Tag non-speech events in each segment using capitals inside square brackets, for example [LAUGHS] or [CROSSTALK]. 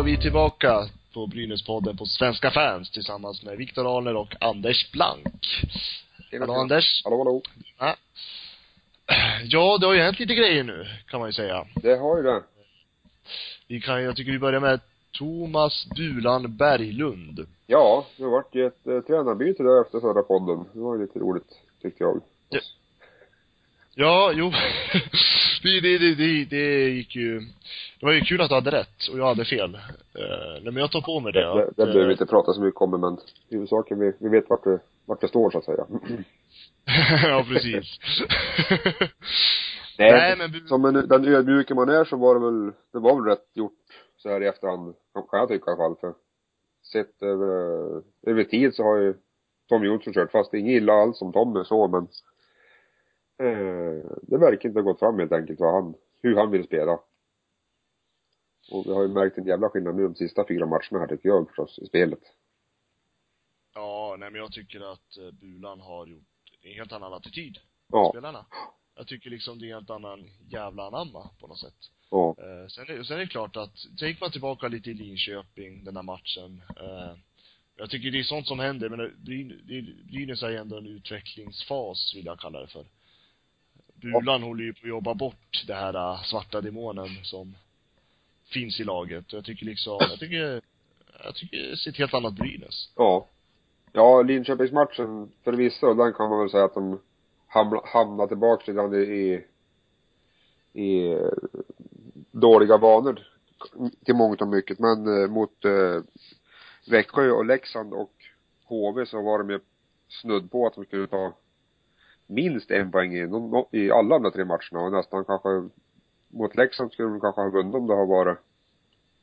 Då var vi tillbaka på Brynäspodden på Svenska fans tillsammans med Viktor Arner och Anders Blank. Hallå Anders. Hallå, hallå. Ja. ja, det har ju hänt lite grejer nu, kan man ju säga. Det har ju det. Vi kan, jag tycker vi börjar med Thomas Bulan Berglund. Ja, det har varit ett eh, tränarbyte där efter förra podden. Det var ju lite roligt, tyckte jag. Ja. Ja, jo. [LAUGHS] det, det, det, det, det gick ju, det var ju kul att du hade rätt och jag hade fel. Uh, nej men jag tar på mig det. Det, det, det behöver vi eh, inte prata så mycket om, men huvudsaken, vi, vi vet vart det, vart det står så att säga. [LAUGHS] ja, precis. [LAUGHS] Nej, Nej, men- som en, den ödmjuke man är så var det väl, det var väl rätt gjort så här i efterhand, kan jag tycka i alla fall. För sett över, över tid så har ju Tom Jonsson kört fast. Inget illa alls om Tom är så, men eh, det verkar inte ha gått fram helt enkelt vad han, hur han vill spela. Och vi har ju märkt en jävla skillnad nu de sista fyra matcherna här tycker jag förstås, i spelet. Ja, nej men jag tycker att eh, Bulan har gjort en helt annan attityd. Ja, Spelarna. Jag tycker liksom det är en helt annan jävla anamma på något sätt. ja, Eh, sen, är, sen är det klart att, tänker man tillbaka lite i Linköping, den där matchen. Eh, jag tycker det är sånt som händer, men Brynäs är ändå en utvecklingsfas, vill jag kalla det för. Bulan håller ju på att jobba bort det här eh, svarta demonen som finns i laget. Och jag tycker liksom, jag tycker, jag tycker det ser ett helt annat Brynäs. ja. Ja, Linköpingsmatchen förvisso, den kan man väl säga att de hamna, hamnar tillbaka lite grann i, i, i dåliga vanor till mångt och mycket. Men eh, mot eh, Växjö och Leksand och HV så var de ju snudd på att de skulle ta minst en poäng i, i alla de där tre matcherna och nästan kanske mot Leksand skulle de kanske ha vunnit om det har varit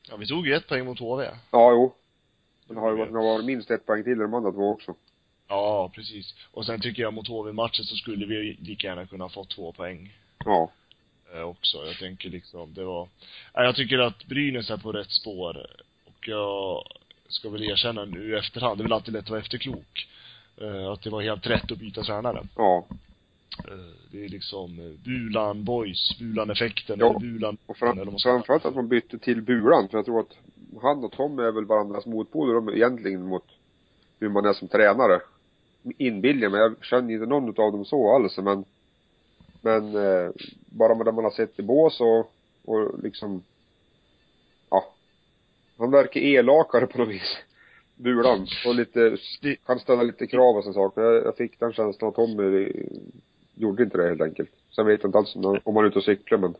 Ja, vi tog ju ett poäng mot HV. Ja, jo. Men det har ju varit, det har varit minst ett poäng till i de andra två också. Ja, precis. Och sen tycker jag mot HV-matchen så skulle vi lika gärna kunna få två poäng Ja. eh, också. Jag tänker liksom, det var, Nej, jag tycker att Brynäs är på rätt spår. Och jag ska väl erkänna nu i efterhand, det är väl alltid lätt att vara efterklok. eh, Att det var helt rätt att byta tränare. Ja. Eh, Det är liksom eh, Bulan Boys, Bulan-effekten, Ja. Bulan, Och fram, framförallt att man bytte till Bulan, för jag tror att han och Tom är väl varandras motpoler de egentligen mot hur man är som tränare. Inbillar mig, jag känner inte någon utav dem så alls, men men eh, bara med det man har sett i bås och, och liksom ja. Han verkar elakare på något vis. [LAUGHS] Bulan. Och lite, kan ställa lite krav och sådana saker. Jag, jag fick den känslan att Tommy eh, gjorde inte det helt enkelt. Sen vet jag inte alls om, han är ute och cyklar men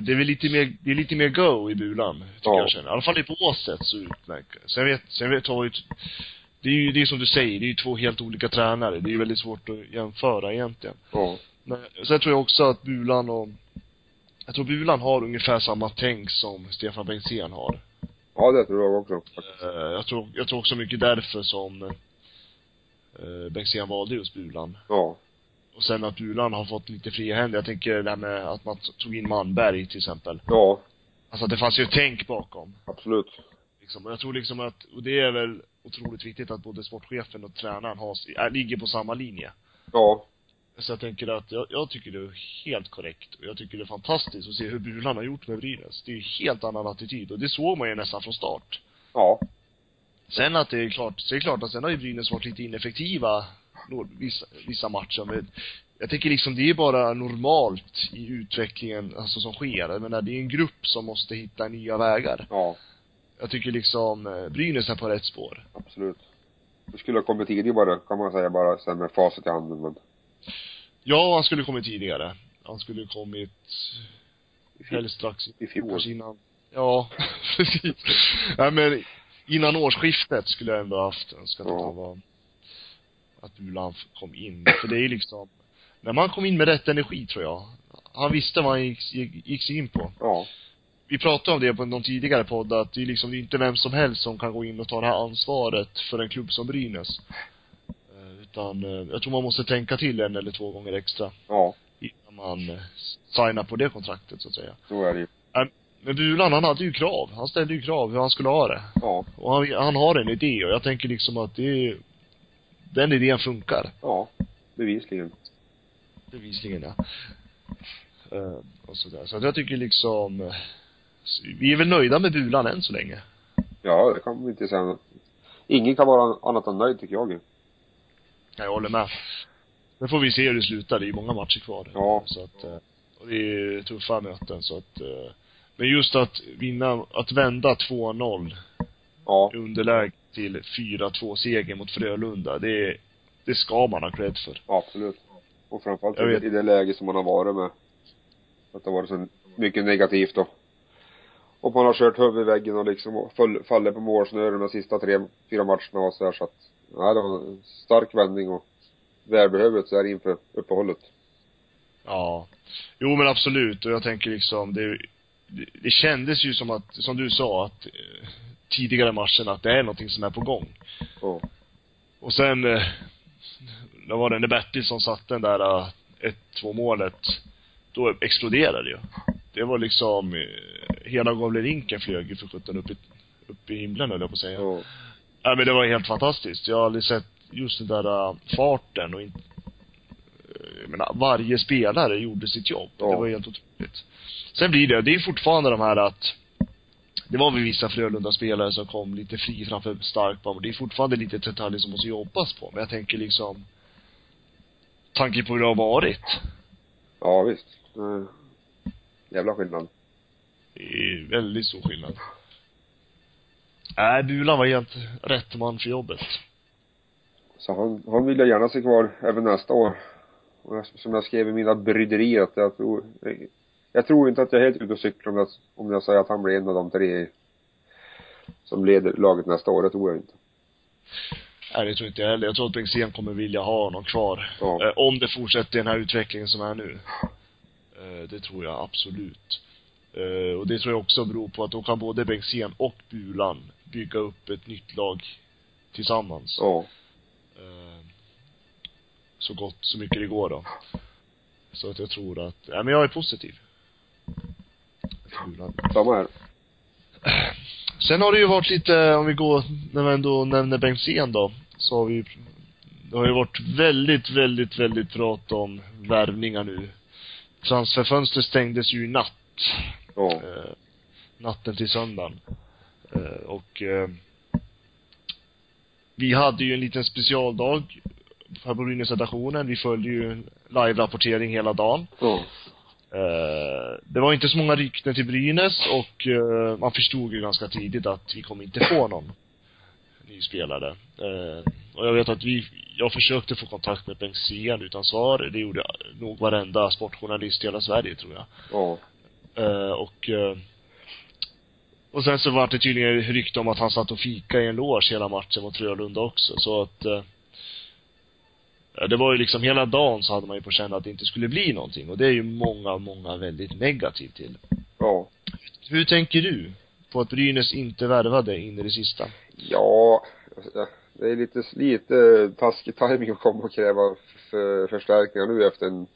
Det är väl lite mer, det är lite mer go i Bulan, tycker Ja. jag känner. I alla fall i båset så utmärker Sen vet, sen vet har ju det är ju, det är som du säger, det är ju två helt olika tränare. Det är ju väldigt svårt att jämföra egentligen. ja. Men sen tror jag också att Bulan och jag tror Bulan har ungefär samma tänk som Stefan Bengtzén har. Ja, det tror jag också. Eh, jag tror, jag tror också mycket därför som eh, Bengtzén valde just Bulan. Ja. Och sen att Bulan har fått lite fria händer. Jag tänker det där med att man tog in Manberg till exempel. Ja, Alltså det fanns ju ett tänk bakom. absolut. Liksom. Och jag tror liksom att, och det är väl otroligt viktigt att både sportchefen och tränaren har, ligger på samma linje. Ja. Så jag tänker att, jag, jag tycker det är helt korrekt. Och jag tycker det är fantastiskt att se hur Bulan har gjort med Brynäs. Det är ju helt annan attityd. Och det såg man ju nästan från start. Ja. Sen att det är klart, så är det klart att sen har ju Brynäs varit lite ineffektiva vissa, vissa matcher. Men jag tycker liksom det är bara normalt i utvecklingen, alltså som sker. Jag menar, det är en grupp som måste hitta nya vägar. Ja, Jag tycker liksom, eh, Brynäs är på rätt spår. absolut. Det skulle ha kommit tidigare, kan man säga bara sen med facit i handen, men Ja, han skulle kommit tidigare. Han skulle kommit helst strax i fjol. innan. Ja, [LAUGHS] precis. Nej men innan årsskiftet skulle jag ändå haft önskat att Ja. han var att Bulan kom in. För det är liksom när man kom in med rätt energi tror jag. Han visste vad han gick, gick, gick sig in på. Ja. Vi pratade om det på någon tidigare podd att det är liksom det är inte vem som helst som kan gå in och ta det här ansvaret för en klubb som Brynäs. Eh, Utan eh, jag tror man måste tänka till en eller två gånger extra Ja, innan man eh, signar på det kontraktet så att säga. så är det ju. Men Bulan han hade ju krav. Han ställde ju krav hur han skulle ha det. Ja. Och han, han har en idé och jag tänker liksom att det är, den idén funkar. Ja. Bevisligen. Bevisligen ja. Uh, och sådär. Så att jag tycker liksom, eh, vi är väl nöjda med Bulan än så länge. Ja, det kan vi inte säga. Ingen kan vara annat än nöjd tycker jag. Jag håller med. Nu får vi se hur det slutar. Det är ju många matcher kvar. Ja. Så att, eh, och det är tuffa möten så att, men just att vinna, att vända 2-0 Ja. i underläge till 4-2 seger mot Frölunda, det, det ska man ha cred för. Absolut. Och framförallt i det läge som man har varit med. Att det har varit så mycket negativt då. Och man har kört huvudet i väggen och liksom fallit på målsnören de sista tre, fyra matcherna och så där så att, nej det var en stark vändning och välbehövligt så här inför uppehållet. Ja. Jo men absolut, och jag tänker liksom, det, det, det kändes ju som att, som du sa, att eh, tidigare matchen att det är någonting som är på gång. Ja. Och sen, eh, då var det när Bertilsson satte den där eh, 1-2 målet, då exploderade det ju. Det var liksom, eh, hela Gavlerinken flög ju för sjutton upp i, upp i himlen höll jag på att säga. Ja. Ja men det var helt fantastiskt. Jag har aldrig sett just den där farten och inte, jag menar, varje spelare gjorde sitt jobb. Ja. Det var helt otroligt. Sen blir det, det är fortfarande de här att det var väl vissa Frölunda-spelare som kom lite fri framför starkbom. Det är fortfarande lite detaljer som måste jobbas på. Men jag tänker liksom, tanke på hur det har varit. Ja, visst. Eh, Jävla skillnad. Det är väldigt stor skillnad. Nej, Bulan var helt rätt man för jobbet. Så han, han vill jag gärna se kvar även nästa år. Och jag, som jag skrev i mina bryderier att jag tror, jag tror inte att jag är helt ute och cyklar om jag, om jag säger att han blir en av de tre som leder laget nästa år. Det tror jag inte. Nej, det tror inte jag heller. Jag tror att Bengtzén kommer vilja ha honom kvar. Ja. Eh, om det fortsätter den här utvecklingen som är nu. Eh, det tror jag absolut. Eh, och det tror jag också beror på att då kan både Bengtzén och Bulan bygga upp ett nytt lag tillsammans. Ja. Eh, så gott, så mycket det går då. Så att jag tror att, ja men jag är positiv. Samma här. Sen har det ju varit lite, om vi går, när vi ändå nämner Bengtzén då, så har vi det har ju varit väldigt, väldigt, väldigt prat om värvningar nu. Transferfönstret stängdes ju i natt. Ja. Eh, natten till söndagen. Eh, och eh, vi hade ju en liten specialdag här på Brynäs-redaktionen. Vi följde ju live-rapportering hela dagen. Ja. Eh, det var inte så många rykten till Brynäs och eh, man förstod ju ganska tidigt att vi kommer inte få någon ny spelare. Eh, och jag vet att vi, jag försökte få kontakt med Bengtzén utan svar. Det gjorde nog varenda sportjournalist i hela Sverige tror jag. Ja. Och och sen så var det tydligen rykte om att han satt och fika i en loge hela matchen mot Frölunda också. Så att det var ju liksom hela dagen så hade man ju på känn att det inte skulle bli någonting. Och det är ju många, många väldigt negativt till. Ja. Hur tänker du på att Brynäs inte värvade in i det sista? Ja, det är lite, lite taskig timing att komma och kräva för förstärkningar nu efter en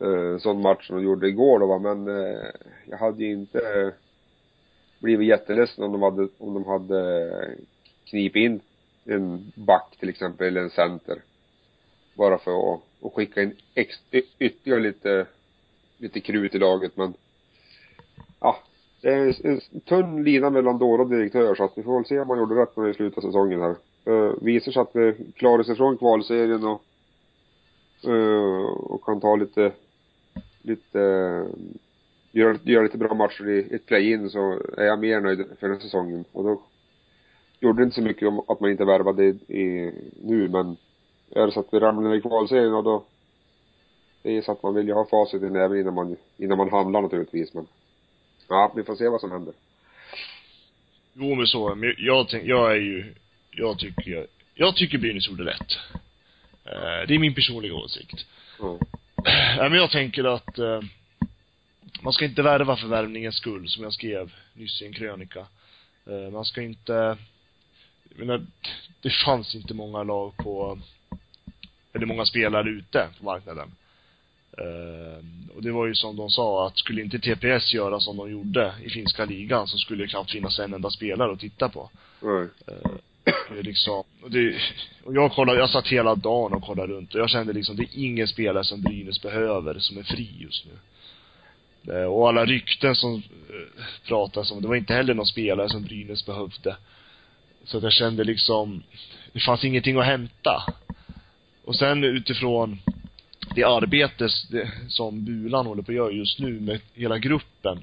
eh, sån match som de gjorde igår då va, men eh, jag hade ju inte eh, blivit jätteledsen om de hade, om de hade knipit in en back till exempel, eller en center. Bara för att, att skicka in ex, ytterligare lite, lite krut i laget men ja, det är en, en tunn lina mellan dåre och direktör så att vi får väl se om man gjorde rätt när vi slutar säsongen här. Uh, visar sig att vi klarar sig från kvalserien och uh, och kan ta lite lite göra, göra lite bra matcher i ett play-in så är jag mer nöjd för den säsongen och då gjorde det inte så mycket om att man inte värvade i, i nu men är det så att vi ramlar ner i kvalserien och då det är så att man vill ju ha facit i näven innan man, innan man handlar naturligtvis men ja, vi får se vad som händer. Jo men så, men jag tänk, jag är ju, jag tycker, jag tycker Brynäs gjorde rätt. Eh, det är min personliga åsikt. Ja. Nej men jag tänker att eh, man ska inte värva för värvningens skull, som jag skrev nyss i en krönika. Eh, man ska inte, jag menar, det fanns inte många lag på, eller många spelare ute på marknaden. Eh, och det var ju som de sa, att skulle inte TPS göra som de gjorde i finska ligan så skulle det knappt finnas en enda spelare att titta på. Nej. Eh, Det är liksom, och, det, och jag kollade, jag satt hela dagen och kollade runt och jag kände liksom, det är ingen spelare som Brynäs behöver som är fri just nu. Eh, Och alla rykten som eh, pratas om, det var inte heller någon spelare som Brynäs behövde. Så att jag kände liksom, det fanns ingenting att hämta. Och sen utifrån det arbete som Bulan håller på att göra just nu med hela gruppen.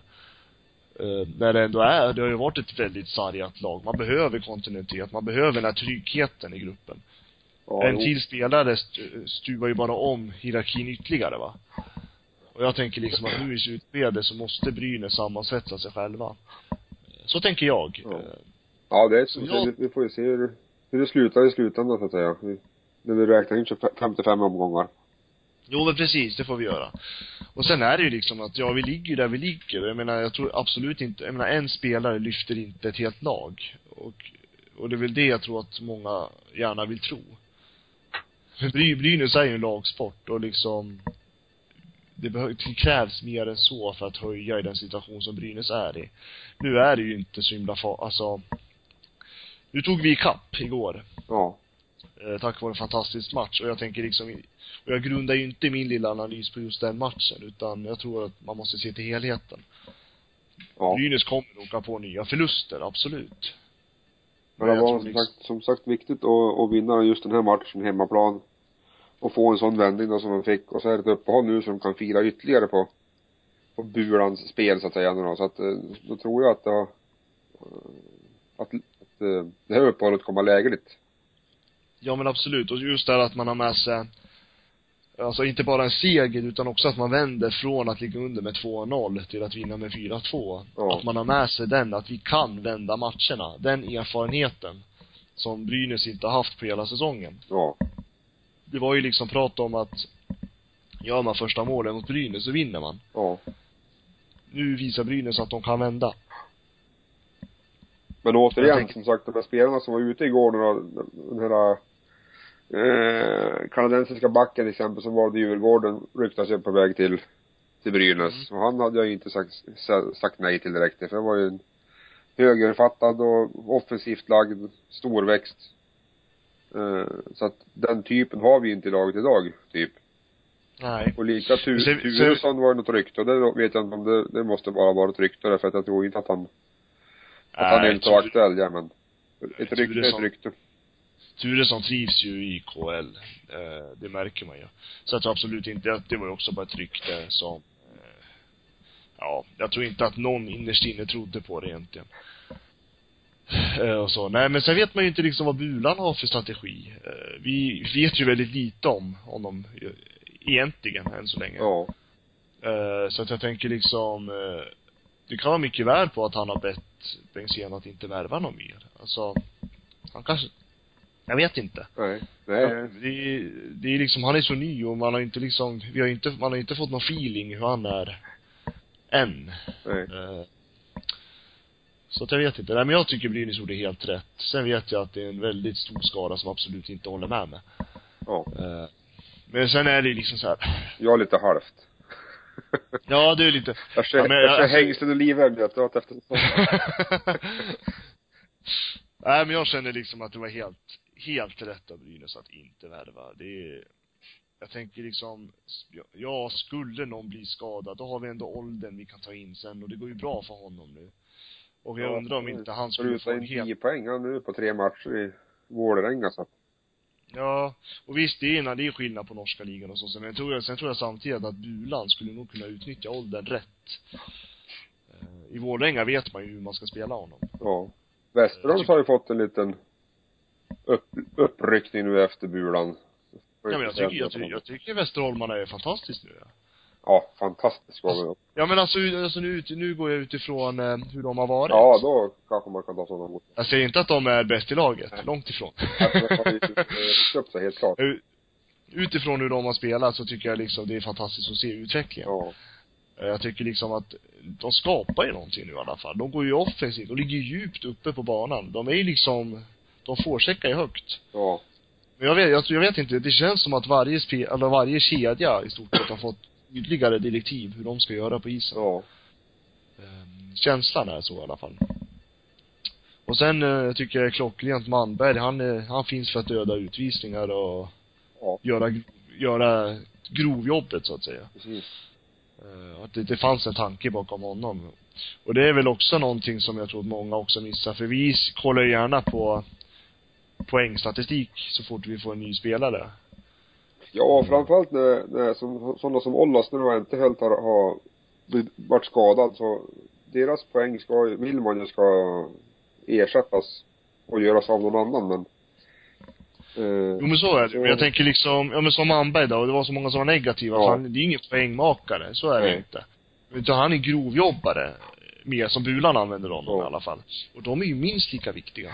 Eh, när det ändå är, det har ju varit ett väldigt sargat lag. Man behöver kontinuitet, man behöver den här tryggheten i gruppen. Ja, en till spelare st- stuvar ju bara om hierarkin ytterligare va. Och jag tänker liksom att nu i slutskedet så måste Brynäs sammansvetsa sig själva. Så tänker jag. Ja. Ja, det är Så jag- vi får ju se hur, hur det slutar i slutändan så att säga. Vi, när vi räknar in 25 55 omgångar. Jo men precis, det får vi göra. Och sen är det ju liksom att, ja vi ligger där vi ligger. Jag menar, jag tror absolut inte, jag menar en spelare lyfter inte ett helt lag. Och, och det är väl det jag tror att många gärna vill tro. För Bry, Brynäs är ju en lagsport och liksom det, behö, det krävs mer än så för att höja i den situation som Brynäs är i. Nu är det ju inte så himla fa, alltså nu tog vi kapp igår Ja. Eh, tack vare en fantastisk match. Och jag tänker liksom, och jag grundar ju inte min lilla analys på just den matchen, utan jag tror att man måste se till helheten. Ja. Brynäs kommer åka på nya förluster, absolut. Men det var som liksom- sagt, som sagt viktigt att, att vinna just den här matchen hemmaplan. Och få en sån vändning då som de fick. Och så är det ett uppehåll nu som kan fira ytterligare på, på Burans spel så att säga nu då. Så att, eh, då tror jag att det har, att, att eh, det här uppehållet kommer lägligt. Ja men absolut, och just det här att man har med sig Alltså inte bara en seger utan också att man vänder från att ligga under med 2-0 till att vinna med 4-2. Ja. Att man har med sig den, att vi kan vända matcherna. Den erfarenheten. Som Brynäs inte har haft på hela säsongen. Ja. det var ju liksom prat om att gör man första målen mot Brynäs så vinner man. Ja. Nu visar Brynäs att de kan vända. Men återigen, Jag tänker- som sagt, de här spelarna som var ute igår då, den här eh, kanadensiska backen till exempel som valde Djurgården ryktas ju på väg till, till Brynäs. Och han hade jag ju inte sagt, sa- sagt nej till direkt. För det var ju en högerfattad och offensivt lagd, storväxt. Eh, så att den typen har vi inte i laget idag, typ. Nej. Och lika Turesson var ju något rykte och det vet jag inte om det, det måste bara vara ett rykte därför att jag tror inte att han, att han inte Tur- aktuell, ja men. Ett rykte är ett rykte. Turesson trivs ju i KL. Eh, det märker man ju. Så jag tror absolut inte att det var ju också bara ett rykte som eh, Ja, jag tror inte att någon innerst inne trodde på det egentligen. Eh, och så. Nej men sen vet man ju inte liksom vad Bulan har för strategi. Eh, vi vet ju väldigt lite om honom eh, egentligen än så länge. Ja. Eh, så att jag tänker liksom, eh, det kan vara mycket värd på att han har bett Bengtzén att inte värva någon mer. Alltså, han kanske, jag vet inte. Nej. Ja, Nej. det, är- det är liksom, han är så ny och man har inte liksom, vi har inte, man har inte fått någon feeling hur han är än. Nej. Eh, Så att jag vet inte. Nej men jag tycker Brynäs gjorde helt rätt. Sen vet jag att det är en väldigt stor skara som absolut inte håller med mig. Ja. Eh, Men sen är det liksom så här. Jag lite halvt. [LAUGHS] Ja, det är lite Jag ser, Ja, men jag jag- ser alltså- hängslen och jag tar efter [LAUGHS] Nej men jag känner liksom att det var helt, helt rätt av Brynäs att inte värva. Det är, jag tänker liksom, ja skulle någon bli skadad, då har vi ändå åldern vi kan ta in sen och det går ju bra för honom nu. Och jag Ja, undrar om inte han skulle få en 10 poäng han nu på tre matcher i Vålerenga så. Ja, och visst det är, en- det är skillnad på norska ligan och så, men jag tror, sen tror jag samtidigt att Bulan skulle nog kunna utnyttja åldern rätt. Eh, I Vålerenga vet man ju hur man ska spela honom. Ja. Västerås har ju fått en liten upp, uppryckning nu efter Bulan. Ja men jag tycker, jag, tycker, jag tycker Västerholmarna är fantastiskt nu ja. Ja, fantastiskt var. Ja men alltså, alltså nu, nu går jag utifrån eh, hur de har varit. Ja, då kanske man kan ta sådana ord. Jag säger inte att de är bäst i laget, långt ifrån. Alltså, upp sig helt klart. [LAUGHS] Utifrån hur de har spelat så tycker jag liksom det är fantastiskt att se utvecklingen. Ja. Eh, Jag tycker liksom att de skapar ju någonting nu i alla fall. De går ju offensivt, de ligger djupt uppe på banan. De är ju liksom, de får checka ju högt. Ja. Men jag vet, jag, jag vet inte, det känns som att varje spe, eller varje kedja i stort sett har fått tydligare direktiv hur de ska göra på isen. Ja. Ehm, känslan är så i alla fall. Och sen eh, tycker jag klockrent Manberg, han, är, han finns för att döda utvisningar och Ja. göra, göra grovjobbet så att säga. Precis. Eh, Att det, det fanns en tanke bakom honom. Och det är väl också någonting som jag tror att många också missar, för vi kollar gärna på poängstatistik så fort vi får en ny spelare. Ja, framförallt när, när som, sådana som Ollas nu och inte helt har, har varit skadad så deras poäng ska vill man ju ska ersättas och göras av någon annan men eh, Jo men så är det. Men jag tänker liksom, ja men som Manberg då, och det var så många som var negativa. Ja. Fan, det är ingen poängmakare, så är det Nej. inte. Utan han är grovjobbare. Mer som Bulan använder honom Ja. i alla fall. Och de är ju minst lika viktiga.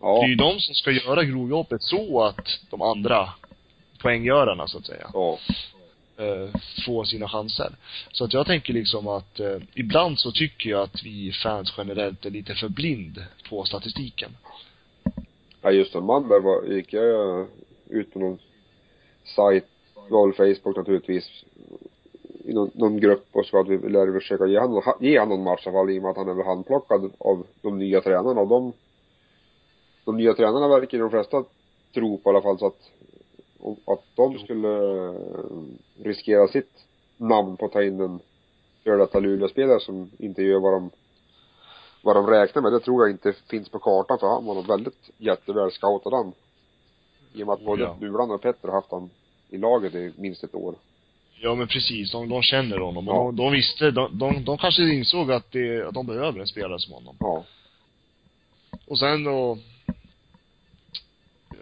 ja, Det är ju de som ska göra grovjobbet så att de andra poänggörarna så att säga, ja, eh, får sina chanser. Så att jag tänker liksom att eh, ibland så tycker jag att vi fans generellt är lite för blind på statistiken. ja just det, Manberg var, gick jag ut på någon sajt, var väl Facebook naturligtvis, i någon, någon grupp och så att vi lär försöka ge honom, ge honom någon match i alla fall i och med att han är väl handplockad av de nya tränarna och de de nya tränarna verkar de flesta tro på i alla fall så att om- att de skulle eh, riskera sitt namn på att ta in en före detta Luleå-spelare som inte gör vad de vad de räknar med, det tror jag inte finns på kartan för han var nog väldigt jätteväl scoutad han. I och med att både ja. Bulan och Petter har haft han i laget i minst ett år. Ja men precis, de, de känner honom och Ja. de, de visste, de, de, de kanske insåg att, det, att de behöver en spelare som honom. Ja. Och sen då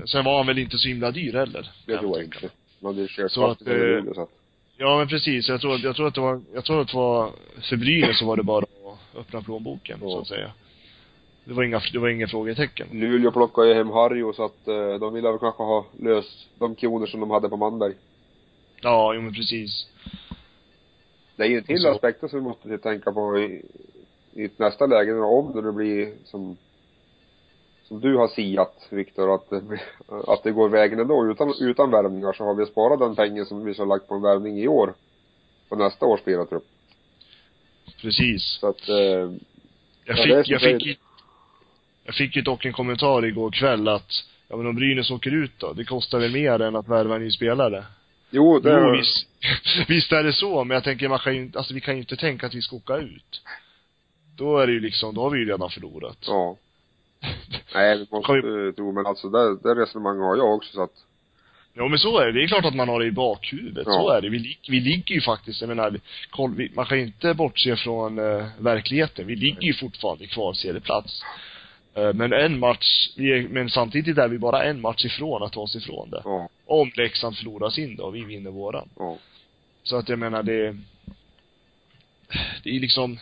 Sen var han väl inte så himla dyr heller. Det tror jag inte. Man hade kört Så fast att, eh, så att, Ja men precis, jag tror, jag tror att det var, jag tror att det var, för Brynäs så var det bara att öppna plånboken Ja. så att säga. Det var inga, det var inga frågetecken. Luleå plockade ju hem Harjo så att eh, de ville väl kanske ha löst de kronor som de hade på Manberg. Ja, jo men precis. Det är ju en till aspekt som vi måste tänka på i, i nästa läge om det nu blir som som du har siat, Viktor, att, att det går vägen ändå utan, utan värvningar så har vi sparat den pengen som vi så lagt på en värvning i år på nästa års spelartrupp. Precis. Så att, eh, Jag Ja, fick, är som jag fick jag fick ju dock en kommentar igår kväll att, ja men om Brynäs åker ut då, det kostar väl mer än att värva en ny spelare? jo, det, Jo, visst, [LAUGHS] visst är det så, men jag tänker man kan ju alltså vi kan ju inte tänka att vi ska åka ut. Då är det ju liksom, då har vi ju redan förlorat. ja. [LAUGHS] Nej, det måste vi tro, men alltså det, det resonemanget har jag också så att, Ja men så är det. Det är klart att man har det i bakhuvudet. Ja. Så är det. Vi, vi ligger ju faktiskt, jag menar, koll, vi, man kan ju inte bortse från eh, verkligheten. Vi ligger ju fortfarande kvar serieplats. Eh, men en match, vi är, men samtidigt är vi bara en match ifrån att ta oss ifrån det. ja, Om Leksand förlorar sin då och vi vinner våran. ja. Så att jag menar det, det är liksom,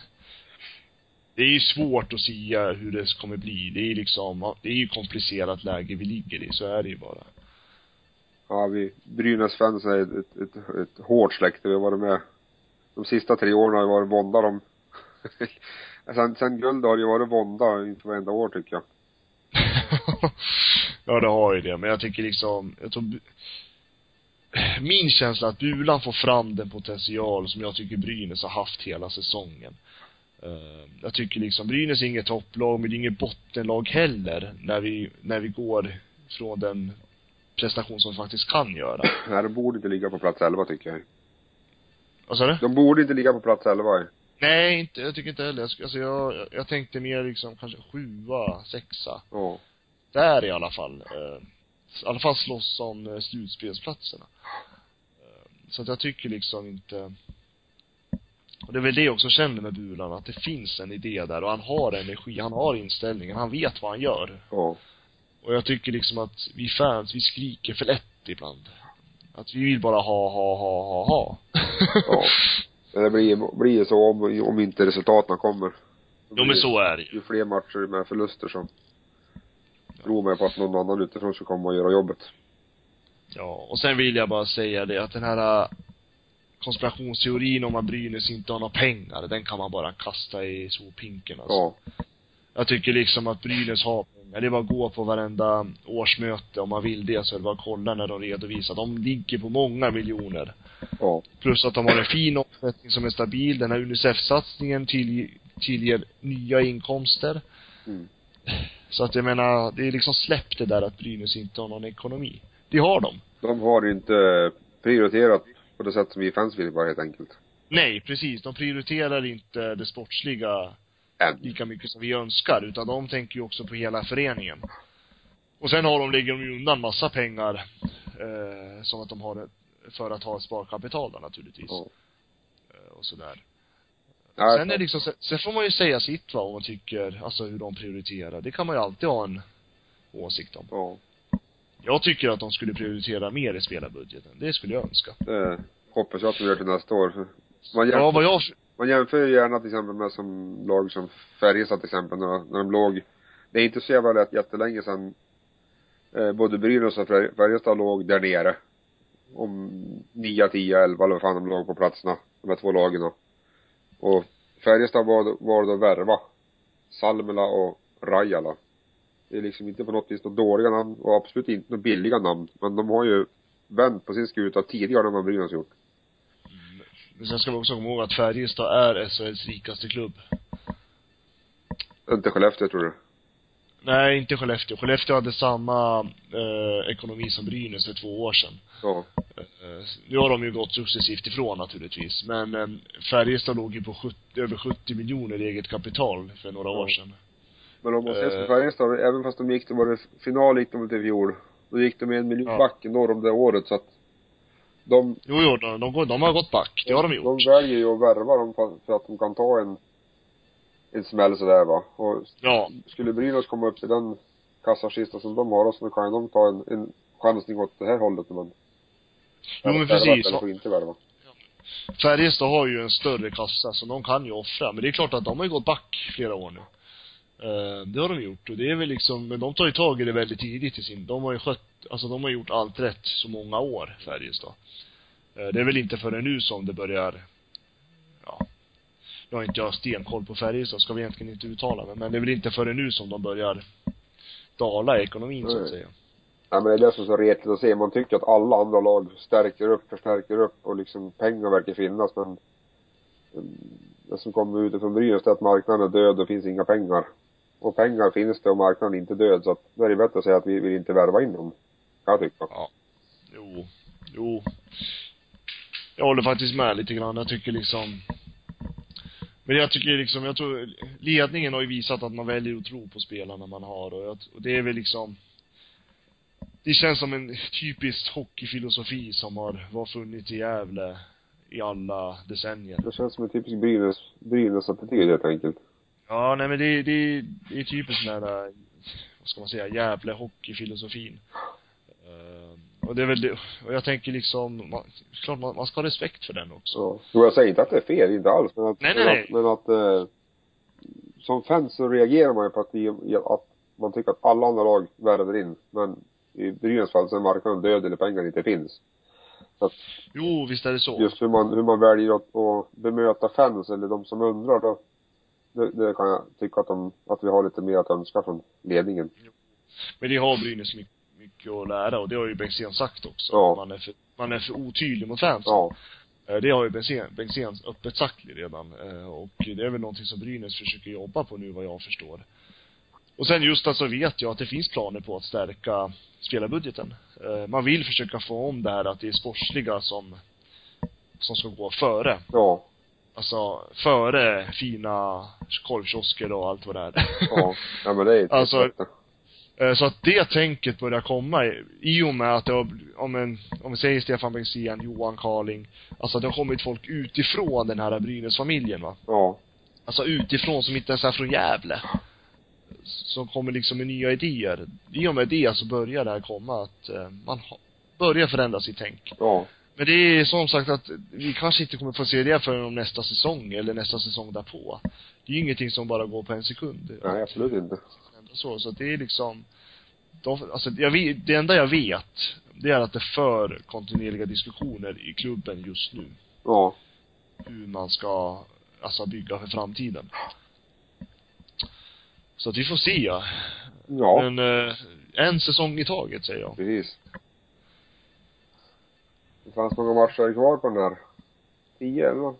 det är ju svårt att säga hur det kommer bli. Det är liksom, det är ju komplicerat läge vi ligger i, så är det ju bara. Ja, vi, Brynäs-fans är ett, ett, ett, ett hårt släkte. Vi har varit med de sista tre åren har det varit vånda de [LAUGHS] sen, sen guld har det ju varit vånda inte varenda år tycker jag. [LAUGHS] ja, det har ju det. Men jag tycker liksom, jag tror, min känsla är att Bulan får fram den potential som jag tycker Brynäs har haft hela säsongen. Eh, jag tycker liksom, Brynäs är inget topplag, men det är inget bottenlag heller, när vi, när vi går från den prestation som vi faktiskt kan göra. [CLEARS THROAT] Nej, de borde inte ligga på plats 11 tycker jag. Vad sa du? De borde inte ligga på plats 11. Nej, inte, jag tycker inte heller. Jag, alltså jag, jag, tänkte mer liksom kanske sjua, sexa. Ja. Där i alla fall. Eh, I alla fall slåss om eh, slutspelsplatserna. Eh, så att jag tycker liksom inte och det är väl det jag också känner med Bulan, att det finns en idé där och han har energi, han har inställningen, han vet vad han gör. Ja. Och jag tycker liksom att vi fans, vi skriker för lätt ibland. Att vi vill bara ha, ha, ha, ha, ha. Ja. Men det blir, blir så om, om inte resultaten kommer. jo men så är det ju. Ju fler matcher med förluster som tror man på att någon annan utifrån ska komma och göra jobbet. Ja, och sen vill jag bara säga det att den här konspirationsteorin om att Brynäs inte har några pengar, den kan man bara kasta i sophinken alltså. Ja. Jag tycker liksom att Brynäs har pengar. Det är bara att gå på varenda årsmöte om man vill det så är det bara att kolla när de redovisar. De ligger på många miljoner. Ja. Plus att de har en fin omsättning som är stabil. Den här Unicef-satsningen till, tillger nya inkomster. Mm. Så att jag menar, det är liksom släppt det där att Brynäs inte har någon ekonomi. Det har de. De har inte prioriterat på det sätt som vi fans vill bara helt enkelt. Nej, precis. De prioriterar inte det sportsliga Än. lika mycket som vi önskar, utan de tänker ju också på hela föreningen. Och sen har de, lägger de ju undan massa pengar, eh, som att de har för att ha ett sparkapital då naturligtvis. Ja. Eh, och sådär. Nej, sen är det liksom, sen, sen får man ju säga sitt va, om man tycker, alltså hur de prioriterar. Det kan man ju alltid ha en åsikt om. Ja. Jag tycker att de skulle prioritera mer i spelarbudgeten. Det skulle jag önska. Det hoppas jag att de gör till nästa år. Man jämför, Ja, vad jag, man jämför ju gärna till exempel med som lag som Färjestad till exempel när, när de låg, det är inte så jävla lätt jättelänge sedan eh, både Brynäs och Fär- Färjestad låg där nere. Om 9, 10, 11 eller vad fan de låg på platserna, de här två lagen. Och Färjestad var, var då värva Salmela och Rajala. Det är liksom inte på något vis några dåliga namn och absolut inte några billiga namn. Men de har ju vänt på sin skuta tidigare än vad Brynäs gjort. men sen ska vi också komma ihåg att Färjestad är SHLs rikaste klubb. Inte Skellefteå tror du? Nej, inte Skellefteå. Skellefteå hade samma eh, ekonomi som Brynäs för två år sedan. Ja. Eh, nu har de ju gått successivt ifrån naturligtvis. Men eh, Färjestad låg ju på 70, över 70 miljoner i eget kapital för några år Ja. sedan. Men om man ses på Eh. Färjestad, även fast de gick till, var det final gick de väl till i fjol. Då gick de en miljon Ja. back norr om det året så att de, Jo, jo, de, de, de har gått back. Det har de gjort. de väljer ju att värva dem för, att de kan ta en, en smäll sådär va. Och Ja. skulle Brynäs komma upp i den kassakistan som de har så kan de ta en, en chansning åt det här hållet man Jo, men precis. Eller får inte värva. Färjestad har ju en större kassa, så de kan ju offra. Men det är klart att de har ju gått back flera år nu. Eh, det har de gjort. Och det är väl liksom, men de tar ju tag i det väldigt tidigt i sin, de har ju skött, alltså de har gjort allt rätt så många år, Färjestad. Eh, det är väl inte förrän nu som det börjar, ja, nu har inte jag stenkoll på Färjestad, ska vi egentligen inte uttala mig, men det är väl inte förrän nu som de börjar dala i ekonomin så att Nej. säga. Nej men det är det som är så retligt att se. Man tycker att alla andra lag stärker upp, förstärker upp och liksom pengar verkar finnas men mm, det som kommer utifrån Brynäs är att marknaden är död och det finns inga pengar. Och pengar finns det och marknaden är inte död så att då är det bättre att säga att vi vill inte värva in dem. Kan jag tycka. Jo, jo. Jag håller faktiskt med lite grann. Jag tycker liksom men jag tycker liksom, jag tror, ledningen har ju visat att man väljer att tro på spelarna man har och, jag, och det är väl liksom det känns som en typisk hockeyfilosofi som har, var funnits i Gävle i alla decennier. Det känns som en typisk Brynäs, Brynäs-attityd helt enkelt. Ja, nej men det, det, det är typiskt den här, vad ska man säga, Gävle hockeyfilosofin. Uh, och det är väl det, och jag tänker liksom, man, klart man, man ska ha respekt för den också. Så. Jo, jag säger inte att det är fel, inte alls. Men att, Nej, men nej, att, men att eh, som fans så reagerar man ju på att, vi, att man tycker att alla andra lag värvar in. Men i Brynäs fall så är marknaden död eller pengar inte finns. Jo, visst är det så. Just hur man, hur man väljer att, att bemöta fans eller de som undrar då. Det, det kan jag tycka att de, att vi har lite mer att önska från ledningen. Men det har Brynäs mycket, mycket att lära och det har ju Bengtzén sagt också. Ja. Man är för, man är för otydlig mot fansen. Ja. Eh, Det har ju Bengtzén, Bengtzén öppet sagt redan. Eh, Och det är väl någonting som Brynäs försöker jobba på nu vad jag förstår. Och sen just alltså vet jag att det finns planer på att stärka spelarbudgeten. Eh, Man vill försöka få om det här att det är sportsliga som, som ska gå före. Ja. Alltså, före fina korvkiosker och allt vad det är. [LAUGHS] Ja. Ja men det är Alltså, alltså, Eh, Så att det tänket börjar komma i, i och med att det har, om en, om vi säger Stefan Bengtzén, Johan Carling, alltså det har kommit folk utifrån den här Brynäs-familjen va. Ja. Alltså utifrån som inte ens är från Gävle. Som kommer liksom med nya idéer. I och med det så börjar det här komma att eh, man börjar förändra sitt tänk. Ja. Men det är som sagt att vi kanske inte kommer få se det förrän om nästa säsong eller nästa säsong därpå. Det är ju ingenting som bara går på en sekund. Nej, absolut inte. Så, så att det är liksom de, alltså jag vet, det enda jag vet, det är att det för kontinuerliga diskussioner i klubben just nu. Ja. Hur man ska, alltså bygga för framtiden. Så att vi får se. Ja. Men, eh, en säsong i taget säger jag. Precis. Det fanns många matcher kvar på den där. 10 eller?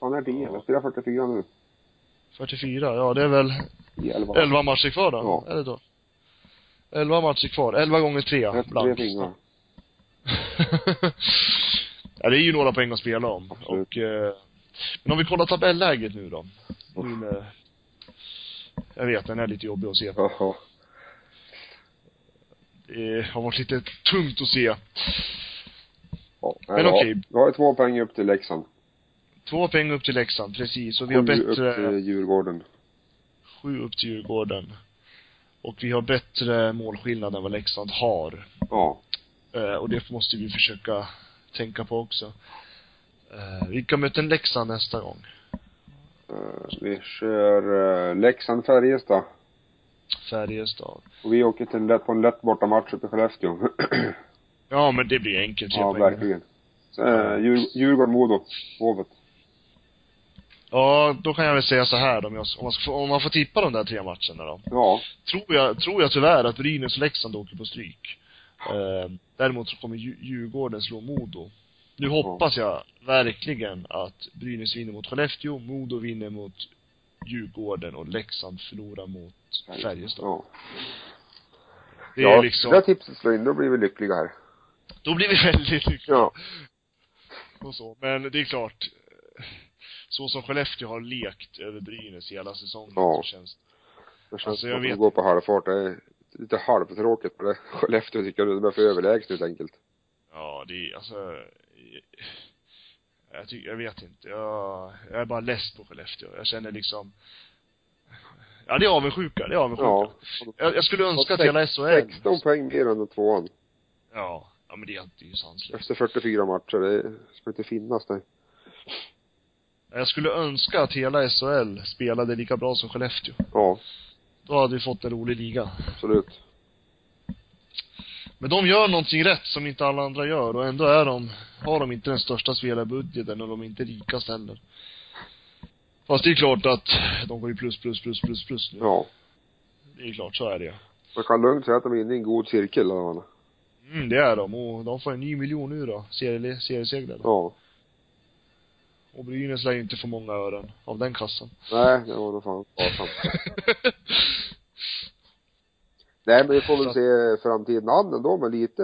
Fan är det 10 eller? Spelar 44 nu. 44, ja det är väl I elva. Elva matcher kvar då? Ja. Är det då? Elva matcher kvar. Elva gånger tre. Rätt tre blankt. fingrar. [LAUGHS] ja, det är ju några poäng att spela om. Absolut. Och, eh, men om vi kollar tabelläget nu då. Nu när, jag vet, den är lite jobbig att se på. Det har varit lite tungt att se. Ja, Men okej. Vi har ju två poäng upp till Leksand. Två poäng upp till Leksand, precis. Och vi har Sju upp bättre, till Djurgården. sju upp till Djurgården. Och vi har bättre målskillnad än vad Leksand har. Ja. Eh, och det måste vi försöka tänka på också. Eh, vilka möter Leksand nästa gång? Eh, vi kör uh, Leksand-Färjestad. Färjestad. Och vi åker till en lätt, på en lätt bortamatch uppe i Skellefteå. [CLEARS THROAT] Ja, men det blir enkelt. ja, verkligen. Djur, Djurgården-Modo. Hovet. Ja, då kan jag väl säga så här då, om, jag, om, man, ska, om man får tippa de där tre matcherna då. Ja. Tror jag, tror jag tyvärr att Brynäs och Leksand åker på stryk. Eh, däremot så kommer Dju- Djurgården slå Modo. Nu hoppas jag verkligen att Brynäs vinner mot Skellefteå, Modo vinner mot Djurgården och Leksand förlorar mot Färjestad. Ja. Det är ja, liksom, det tipset slår in, då blir vi lyckliga här. Då blir vi [LAUGHS] väldigt lyckliga. Ja. och så. Men det är klart, så som Skellefteå har lekt över Brynäs hela säsongen Ja. så känns Det känns Alltså, som jag att de vet- går på halvfart. Det är lite halvtråkigt. Men det Skellefteå tycker jag de är för överlägsna helt enkelt. Ja, det är alltså jag tycker, jag vet inte. Jag, jag är bara less på Skellefteå. Jag känner liksom Ja, det är avundsjuka. Det är avundsjuka. Ja. Jag, jag skulle önska att hela SHL 16 poäng mer än tvåan. Ja. Ja, men det är, det är ju sanslöst. Efter 44 matcher. Det ska inte finnas det. Jag skulle önska att hela SHL spelade lika bra som Skellefteå. Ja, Då hade vi fått en rolig liga. absolut. Men de gör någonting rätt som inte alla andra gör och ändå är de, har de inte den största spelarbudgeten och de är inte rikast heller. Fast det är klart att de går ju plus, plus, plus, plus, plus nu. Ja. Det är klart, så är det Man kan lugnt säga att de är inne i en god cirkel alla fall. Mm, det är de. Och de får en ny miljon nu då. Serie, seriesegrare. Ja. Och Brynäs lär ju inte få många ören av den kassan. Nej, det var nog fan sparsamt. [LAUGHS] Nej, men vi får väl se framtiden an ändå med lite,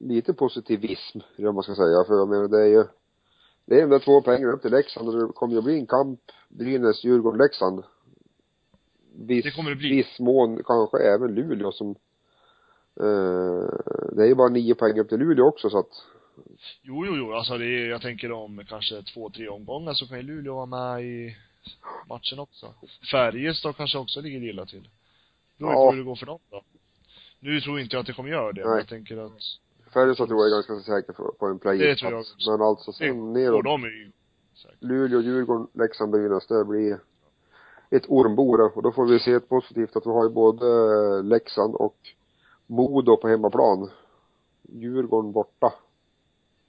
lite positivism, eller man ska säga. För jag menar, det är ju, det är de där två pengarna upp till Leksand och det kommer ju bli en kamp Brynäs, Djurgården, Leksand. Viss, Det kommer det bli. viss mån kanske även Luleå som, det är ju bara nio poäng upp till Luleå också så att, Jo, jo, jo. Alltså det är, jag tänker om kanske två, tre omgångar så kan ju Luleå vara med i matchen också. Färjestad kanske också ligger illa till. Vet Ja. ja. hur det går för dem då. Nu tror inte jag att det kommer göra det, Nej. jag tänker att Färjestad tror jag är ganska säker på, en play Det tror jag också. Men alltså det, sen och neråt, de är ju säkert. Luleå, Djurgården, Leksand, Brynäs, det blir ett ormbo. Och då får vi se ett positivt att vi har ju både Leksand och Modo på hemmaplan. Djurgården borta.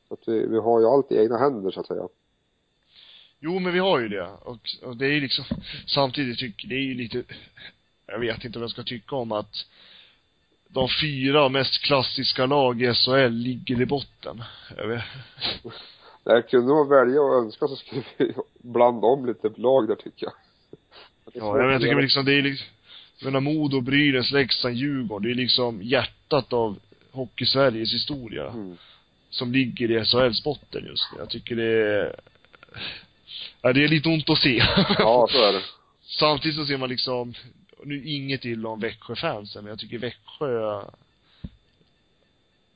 Så att vi, vi har ju allt i egna händer så att säga. Jo, men vi har ju det. Och, och det är ju liksom, samtidigt tycker, det är ju lite, jag vet inte vad jag ska tycka om att de fyra mest klassiska lag i SHL ligger i botten. Jag vet. Där kunde man välja och önska så skulle vi blanda om lite lag där tycker jag. Ja, jag, jag tycker liksom, det är liksom, menar Modo, Brynäs, Leksand, Djurgården, det är liksom hjärtat av Hockey-Sveriges historia. Mm. Som ligger i SHLs botten just nu. Jag tycker det är, ja, det är lite ont att se. Ja, så är det. [LAUGHS] Samtidigt så ser man liksom, nu inget illa om Växjö-fansen, men jag tycker Växjö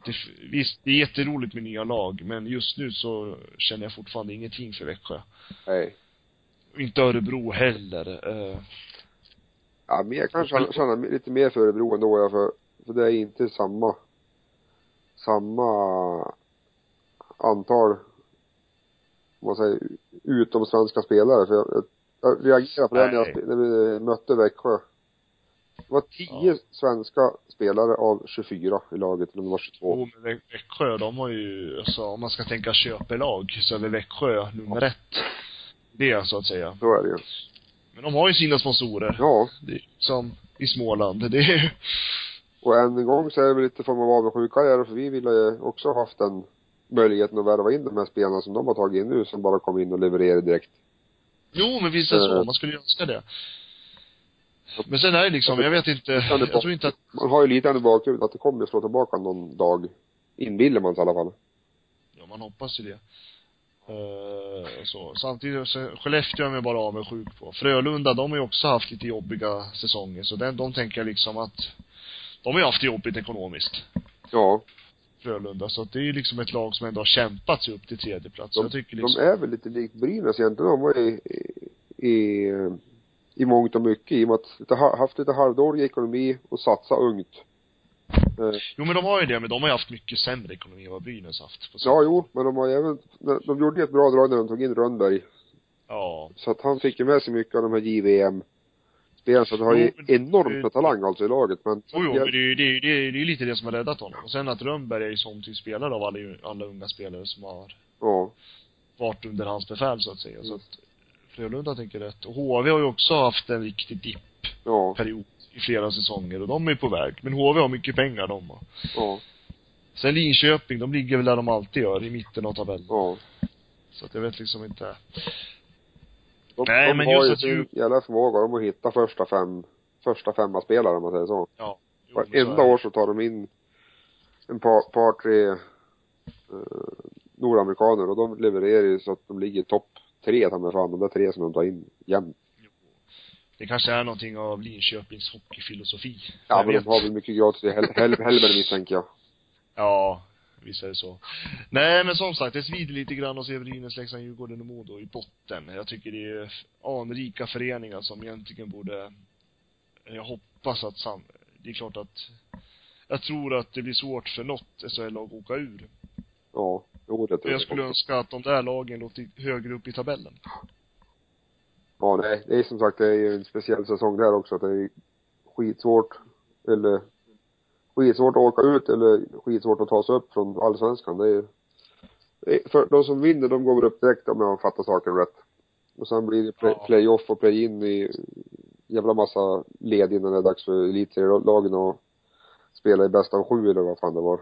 det, visst, det är jätteroligt med nya lag, men just nu så känner jag fortfarande ingenting för Växjö. Nej. Inte Örebro heller. Ja, men jag kan känna, känna lite mer för Örebro ändå, ja, för, för det är inte samma, samma antal, man säger, utom svenska spelare. För jag, jag, jag reagerade på det när, jag, när vi mötte Växjö. Det var tio Ja. svenska spelare av 24 i laget, eller om det var 22. Jo, men Vä- Växjö, de har ju, alltså om man ska tänka köpelag, så är väl Växjö nummer ett. Det, så att säga. Så är det ju. Men de har ju sina sponsorer. Ja. Det som i Småland. Det är Och än en gång så är det väl lite form av avundsjuka här, för vi ville ju också haft den möjligheten att värva in de här spelarna som de har tagit in nu, som bara kom in och levererade direkt. Jo, men visst är det så. Eh. Man skulle ju önska det. Men sen är det liksom, jag vet inte, jag tror inte att, Man har ju lite ändå bakhuvudet att det kommer slå tillbaka någon dag. Inbillar man sig i alla fall. ja man hoppas ju det. Uh, så. Samtidigt, så, Skellefteå är man bara avundsjuk på. Frölunda, de har ju också haft lite jobbiga säsonger, så den, de tänker jag liksom att, de har ju haft det jobbigt ekonomiskt. Ja. Frölunda, så att det är ju liksom ett lag som ändå har kämpat sig upp till tredje plats. De, jag tycker liksom, de är väl lite likt Brynäs egentligen. De var i, i, i mångt och mycket i och med att haft lite halvdålig ekonomi och satsa ungt. Eh, jo men de har ju det, men de har ju haft mycket sämre ekonomi än vad Brynäs haft. Ja, jo, men de har även, de gjorde ju ett bra drag när de tog in Rönnberg. Ja. Så att han fick ju med sig mycket av de här JVM spelarna, så de har Jo, ju enormt med talang alltså i laget, men Jo, jo, men det är ju det, är- det, är- det är lite det som har räddat honom. Och sen att Rönnberg är ju som till spelare av alla, alla unga spelare som har ja, varit under hans befäl så att säga. Så att Frölunda tänker rätt. Och HV har ju också haft en riktig dipp-period ja, i flera säsonger och de är på väg. Men HV har mycket pengar de har. ja, Sen Linköping, de ligger väl där de alltid gör, i mitten av tabellen. ja. Så att jag vet liksom inte. De, Nej, de men har just ju att du- jävla förmåga om att hitta första fem, första femma spelare om man säger så. Ja. Jo, Varenda år så tar de in en par, par tre eh, nordamerikaner och de levererar ju så att de ligger topp tre ta mig fan, de där tre som de tar in jämt. Det kanske är någonting av Linköpings hockeyfilosofi. Ja Jag men de har väl mycket gratis i hel, hel, helvete misstänker jag. Ja, visst är det så. Nej, men som sagt, det svider lite grann att se Brynäs, Leksand, Djurgården och Modo i botten. Jag tycker det är anrika föreningar som egentligen borde, jag hoppas att sam, det är klart att, jag tror att det blir svårt för något SHL-lag att åka ur. Ja, jo det tror jag skulle önska att de där lagen låg högre upp i tabellen. Ja nej, det är som sagt det är ju en speciell säsong där också att det är skitsvårt eller skitsvårt att åka ut eller skitsvårt att ta sig upp från allsvenskan. Det är är- för de som vinner de går upp direkt om jag fattar saken rätt. Och sen blir det play, playoff och play-in i jävla massa led innan det är dags för elitserielagen att spela i bästa av sju eller vad fan det var.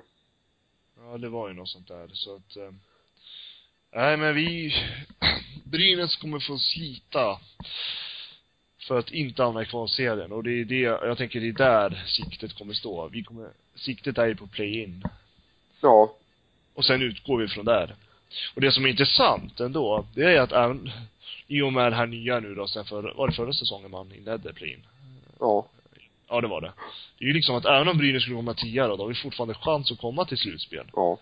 Ja, det var ju något sånt där, så att, eh, nej men vi, Brynäs kommer få slita för att inte hamna i kvalserien och det är det, jag tänker det är där siktet kommer stå. Vi kommer, siktet är ju på play-in. Ja, Och sen utgår vi från där. Och det som är intressant ändå, det är att även, i och med det här nya nu då, sen för, var det förra säsongen man inledde play-in? ja, Ja, det var det. Det är ju liksom att även om Brynäs skulle komma tia då, då har vi fortfarande chans att komma till slutspel. ja.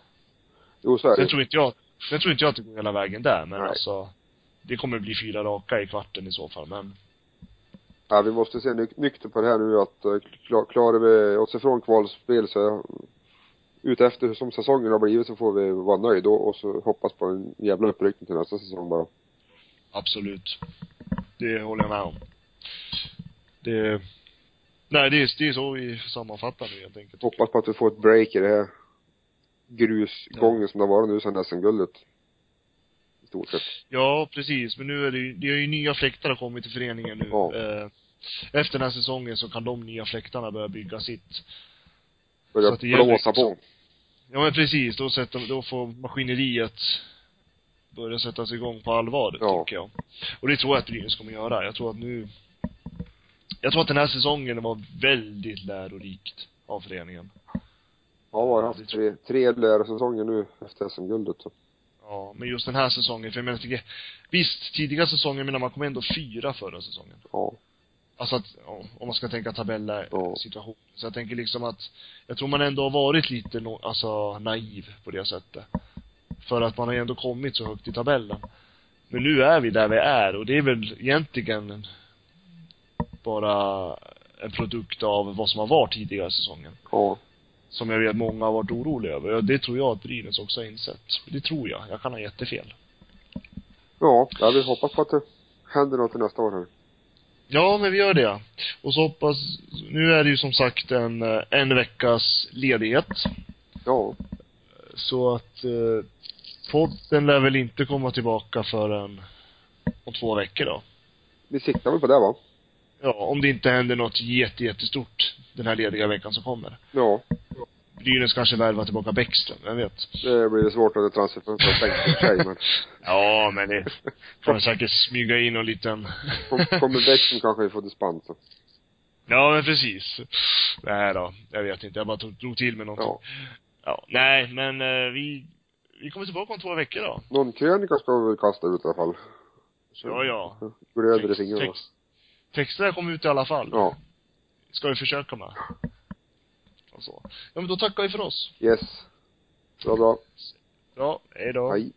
Jo så är det. Sen tror inte jag, sen tror inte jag att det går hela vägen där, men Nej. alltså, det kommer bli fyra raka i kvarten i så fall, men Ja, vi måste se nyk- nykter på det här nu att uh, klar, klarar vi oss ifrån kvalspel så ut efter hur som säsongen har blivit så får vi vara nöjda och, så hoppas på en jävla uppryckning till nästa säsong bara. absolut. Det håller jag med om. Det, nej det är, det är så vi sammanfattar nu helt enkelt. Hoppas på att vi får ett break i det här grusgången som det har varit nu sedan SM-guldet. Stort sett. Ja, precis. Men nu är det ju, det är ju nya fläktar har kommit till föreningen nu. Ja. Eh, efter den här säsongen så kan de nya fläktarna börja bygga sitt. Börja Så att det blåsa liksom- på. Ja men precis, då sätter, då får maskineriet börja sättas igång på allvar, Ja. tycker jag. Och det tror jag att Brynäs kommer göra. Jag tror att nu jag tror att den här säsongen var väldigt lärorikt av föreningen. Ja, har haft tre, tre lärarsäsonger nu efter SM-guldet. Ja, men just den här säsongen, för jag menar, tycker, visst, tidiga säsonger, men man kom ändå fyra förra säsongen. Ja. Alltså att, ja, om man ska tänka tabella Ja. situation. Så jag tänker liksom att, jag tror man ändå har varit lite, alltså naiv på det sättet. För att man har ju ändå kommit så högt i tabellen. Men nu är vi där vi är och det är väl egentligen bara en produkt av vad som har varit tidigare säsongen. Ja. Som jag vet många har varit oroliga över. Det tror jag att Brynäs också har insett. Det tror jag. Jag kan ha jättefel. Ja, ja vi hoppas på att det händer något nästa år här. Ja, men vi gör det. Och så hoppas, nu är det ju som sagt en, eh, en veckas ledighet. Ja. Så att eh, podden lär väl inte komma tillbaka förrän om två veckor då. Vi siktar väl på det va? Ja, om det inte händer något jätte, jättestort den här lediga veckan som kommer. Ja. Brynäs kanske värvar tillbaka Bäckström, vem vet? Det blir svårt att transferfönstret sig men. [LAUGHS] Ja, men det väl säkert smyga in någon liten Kom- Kommer Bäckström kanske vi får dispens. Ja, men precis. Nej då, jag vet inte. Jag bara tog, drog till med någonting. Ja. Ja. Nej, men eh, vi, vi kommer tillbaka om två veckor då. Någon krönika ska vi väl kasta ut i alla fall. Så, Ja, ja. Glöder i fingrarna. text- Texterna kommer ut i alla fall. Ja. Ska vi försöka med. Och så. Ja, men då tackar vi för oss. Yes. Bra, bra. Ja, hej då. Hej.